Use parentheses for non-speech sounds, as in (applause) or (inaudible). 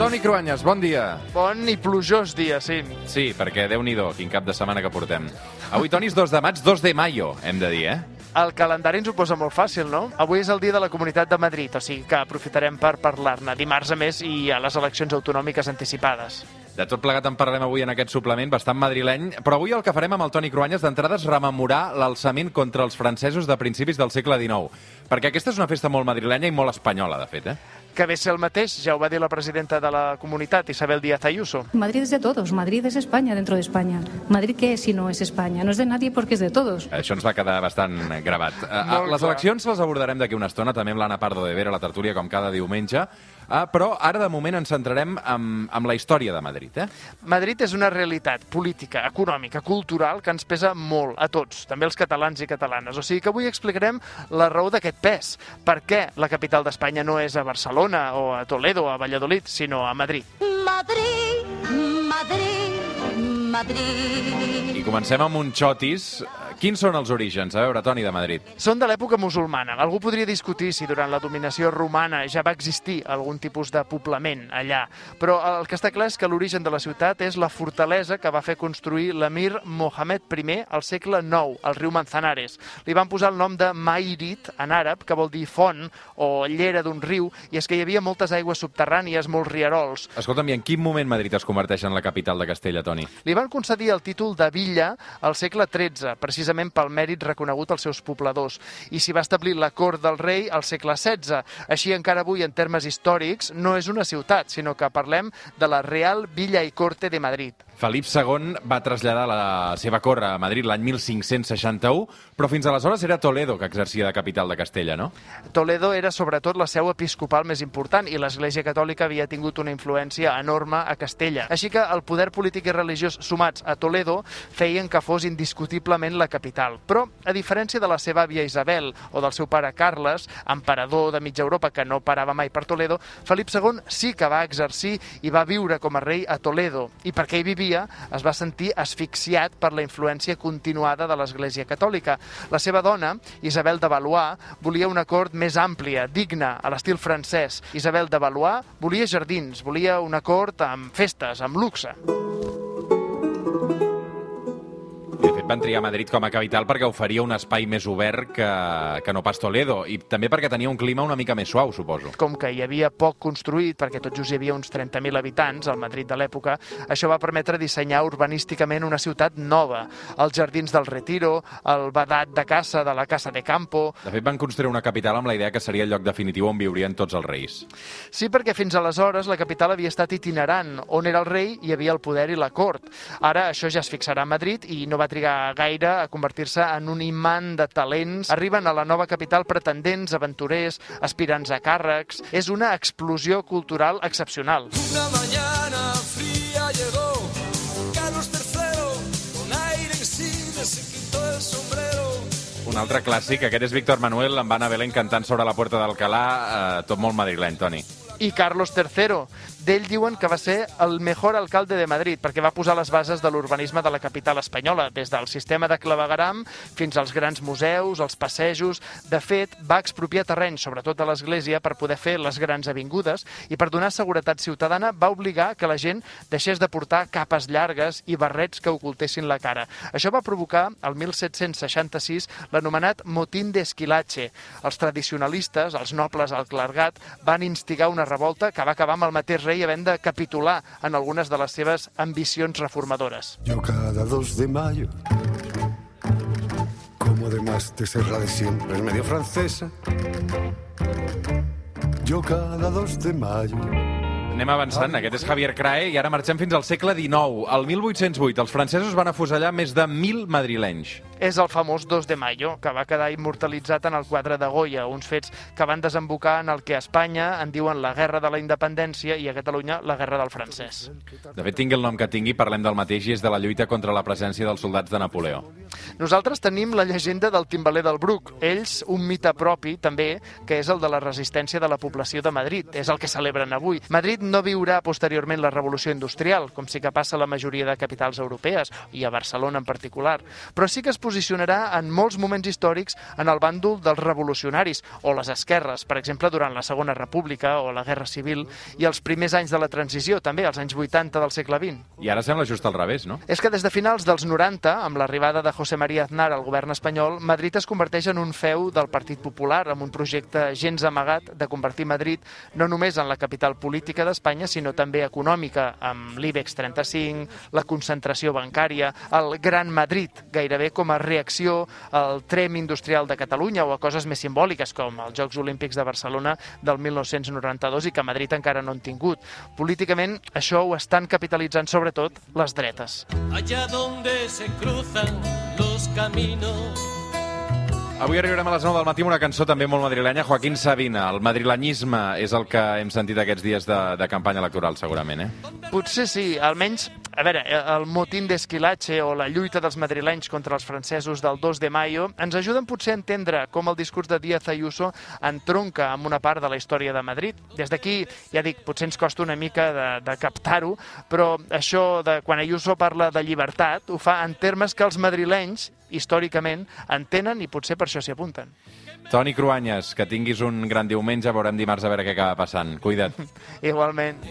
Toni Cruanyes, bon dia. Bon i plujós dia, sí. Sí, perquè déu nhi quin cap de setmana que portem. Avui, Toni, és 2 de maig, 2 de maio, hem de dir, eh? El calendari ens ho posa molt fàcil, no? Avui és el dia de la Comunitat de Madrid, o sigui que aprofitarem per parlar-ne. Dimarts, a més, hi ha les eleccions autonòmiques anticipades. De tot plegat en parlarem avui en aquest suplement bastant madrileny, però avui el que farem amb el Toni Cruanyes d'entrada és rememorar l'alçament contra els francesos de principis del segle XIX, perquè aquesta és una festa molt madrilenya i molt espanyola, de fet, eh? Que ve ser el mateix, ja ho va dir la presidenta de la comunitat, Isabel Díaz Ayuso. Madrid es de todos, Madrid es España dentro de España. Madrid què és si no és Espanya? No és de nadie perquè és de todos. Això ens va quedar bastant gravat. Uh, les eleccions les abordarem d'aquí una estona, també amb l'Anna Pardo de Vera, la tertúlia, com cada diumenge. Uh, però ara, de moment, ens centrarem amb, amb la història de Madrid. Eh? Madrid és una realitat política, econòmica, cultural, que ens pesa molt a tots, també els catalans i catalanes. O sigui que avui explicarem la raó d'aquest pes. Per què la capital d'Espanya no és a Barcelona o a Toledo o a Valladolid, sinó a Madrid. Madrid, Madrid, Madrid. I comencem amb un xotis Quins són els orígens, a veure, Toni, de Madrid? Són de l'època musulmana. Algú podria discutir si durant la dominació romana ja va existir algun tipus de poblament allà, però el que està clar és que l'origen de la ciutat és la fortalesa que va fer construir l'emir Mohamed I al segle IX, al riu Manzanares. Li van posar el nom de Mairit, en àrab, que vol dir font o llera d'un riu, i és que hi havia moltes aigües subterrànies, molts rierols. Escolta'm, i en quin moment Madrid es converteix en la capital de Castella, Toni? Li van concedir el títol de villa al segle XIII, precisament precisament pel mèrit reconegut als seus pobladors, i s'hi va establir la cort del rei al segle XVI. Així, encara avui, en termes històrics, no és una ciutat, sinó que parlem de la Real Villa i Corte de Madrid. Felip II va traslladar la seva cort a Madrid l'any 1561, però fins aleshores era Toledo que exercia de capital de Castella, no? Toledo era sobretot la seu episcopal més important i l'Església Catòlica havia tingut una influència enorme a Castella. Així que el poder polític i religiós sumats a Toledo feien que fos indiscutiblement la capital. Però, a diferència de la seva àvia Isabel o del seu pare Carles, emperador de mitja Europa que no parava mai per Toledo, Felip II sí que va exercir i va viure com a rei a Toledo. I perquè hi vivia dia es va sentir asfixiat per la influència continuada de l'Església Catòlica. La seva dona, Isabel de Valois, volia una cort més àmplia, digna, a l'estil francès. Isabel de Valois volia jardins, volia una cort amb festes, amb luxe. Van triar Madrid com a capital perquè oferia un espai més obert que, que no pas Toledo i també perquè tenia un clima una mica més suau, suposo. Com que hi havia poc construït, perquè tot just hi havia uns 30.000 habitants al Madrid de l'època, això va permetre dissenyar urbanísticament una ciutat nova. Els jardins del Retiro, el badat de casa de la Casa de Campo... De fet, van construir una capital amb la idea que seria el lloc definitiu on viurien tots els reis. Sí, perquè fins aleshores la capital havia estat itinerant. On era el rei hi havia el poder i la cort. Ara això ja es fixarà a Madrid i no va trigar gaire a convertir-se en un imant de talents. Arriben a la nova capital pretendents, aventurers, aspirants a càrrecs. És una explosió cultural excepcional. Una mañana fría llegó Carlos III con aire insigne se quitó el sombrero un altre clàssic, aquest és Víctor Manuel, amb Anna Belén cantant sobre la Puerta d'Alcalà, eh, tot molt madrileny, Toni i Carlos III. D'ell diuen que va ser el millor alcalde de Madrid perquè va posar les bases de l'urbanisme de la capital espanyola, des del sistema de clavegaram fins als grans museus, els passejos. De fet, va expropiar terreny, sobretot a l'església, per poder fer les grans avingudes i per donar seguretat ciutadana va obligar que la gent deixés de portar capes llargues i barrets que ocultessin la cara. Això va provocar, el 1766, l'anomenat motín d'Esquilache. Els tradicionalistes, els nobles al clergat, van instigar una revolta que va acabar amb el mateix rei havent de capitular en algunes de les seves ambicions reformadores. Yo cada 2 de mayo como además de ser la de siempre es medio francesa yo cada 2 de mayo Anem avançant. Aquest és Javier Crae i ara marxem fins al segle XIX. El 1808 els francesos van afusellar més de 1.000 madrilenys. És el famós 2 de mayo, que va quedar immortalitzat en el quadre de Goya, uns fets que van desembocar en el que a Espanya en diuen la Guerra de la Independència i a Catalunya la Guerra del Francès. De fet, tingui el nom que tingui, parlem del mateix i és de la lluita contra la presència dels soldats de Napoleó. Nosaltres tenim la llegenda del timbaler del Bruc. Ells, un mite propi, també, que és el de la resistència de la població de Madrid. És el que celebren avui. Madrid no viurà posteriorment la revolució industrial, com sí que passa a la majoria de capitals europees, i a Barcelona en particular, però sí que es posicionarà en molts moments històrics en el bàndol dels revolucionaris o les esquerres, per exemple, durant la Segona República o la Guerra Civil i els primers anys de la transició, també, els anys 80 del segle XX. I ara sembla just al revés, no? És que des de finals dels 90, amb l'arribada de José María Aznar al govern espanyol, Madrid es converteix en un feu del Partit Popular, amb un projecte gens amagat de convertir Madrid no només en la capital política d'Espanya, sinó també econòmica, amb l'IBEX 35, la concentració bancària, el Gran Madrid, gairebé com a reacció al trem industrial de Catalunya o a coses més simbòliques, com els Jocs Olímpics de Barcelona del 1992 i que Madrid encara no han tingut. Políticament, això ho estan capitalitzant sobretot les dretes. allá donde se cruzan los caminos. Avui arribarem a les 9 del matí amb una cançó també molt madrilenya, Joaquín Sabina. El madrilenyisme és el que hem sentit aquests dies de, de campanya electoral, segurament, eh? Potser sí, almenys, a veure, el motín d'Esquilache o la lluita dels madrilenys contra els francesos del 2 de maio ens ajuden potser a entendre com el discurs de Díaz Ayuso entronca amb una part de la història de Madrid. Des d'aquí, ja dic, potser ens costa una mica de, de captar-ho, però això de quan Ayuso parla de llibertat ho fa en termes que els madrilenys històricament entenen i potser per això s'hi apunten. Toni Cruanyes, que tinguis un gran diumenge, veurem dimarts a veure què acaba passant. Cuida't. (laughs) Igualment.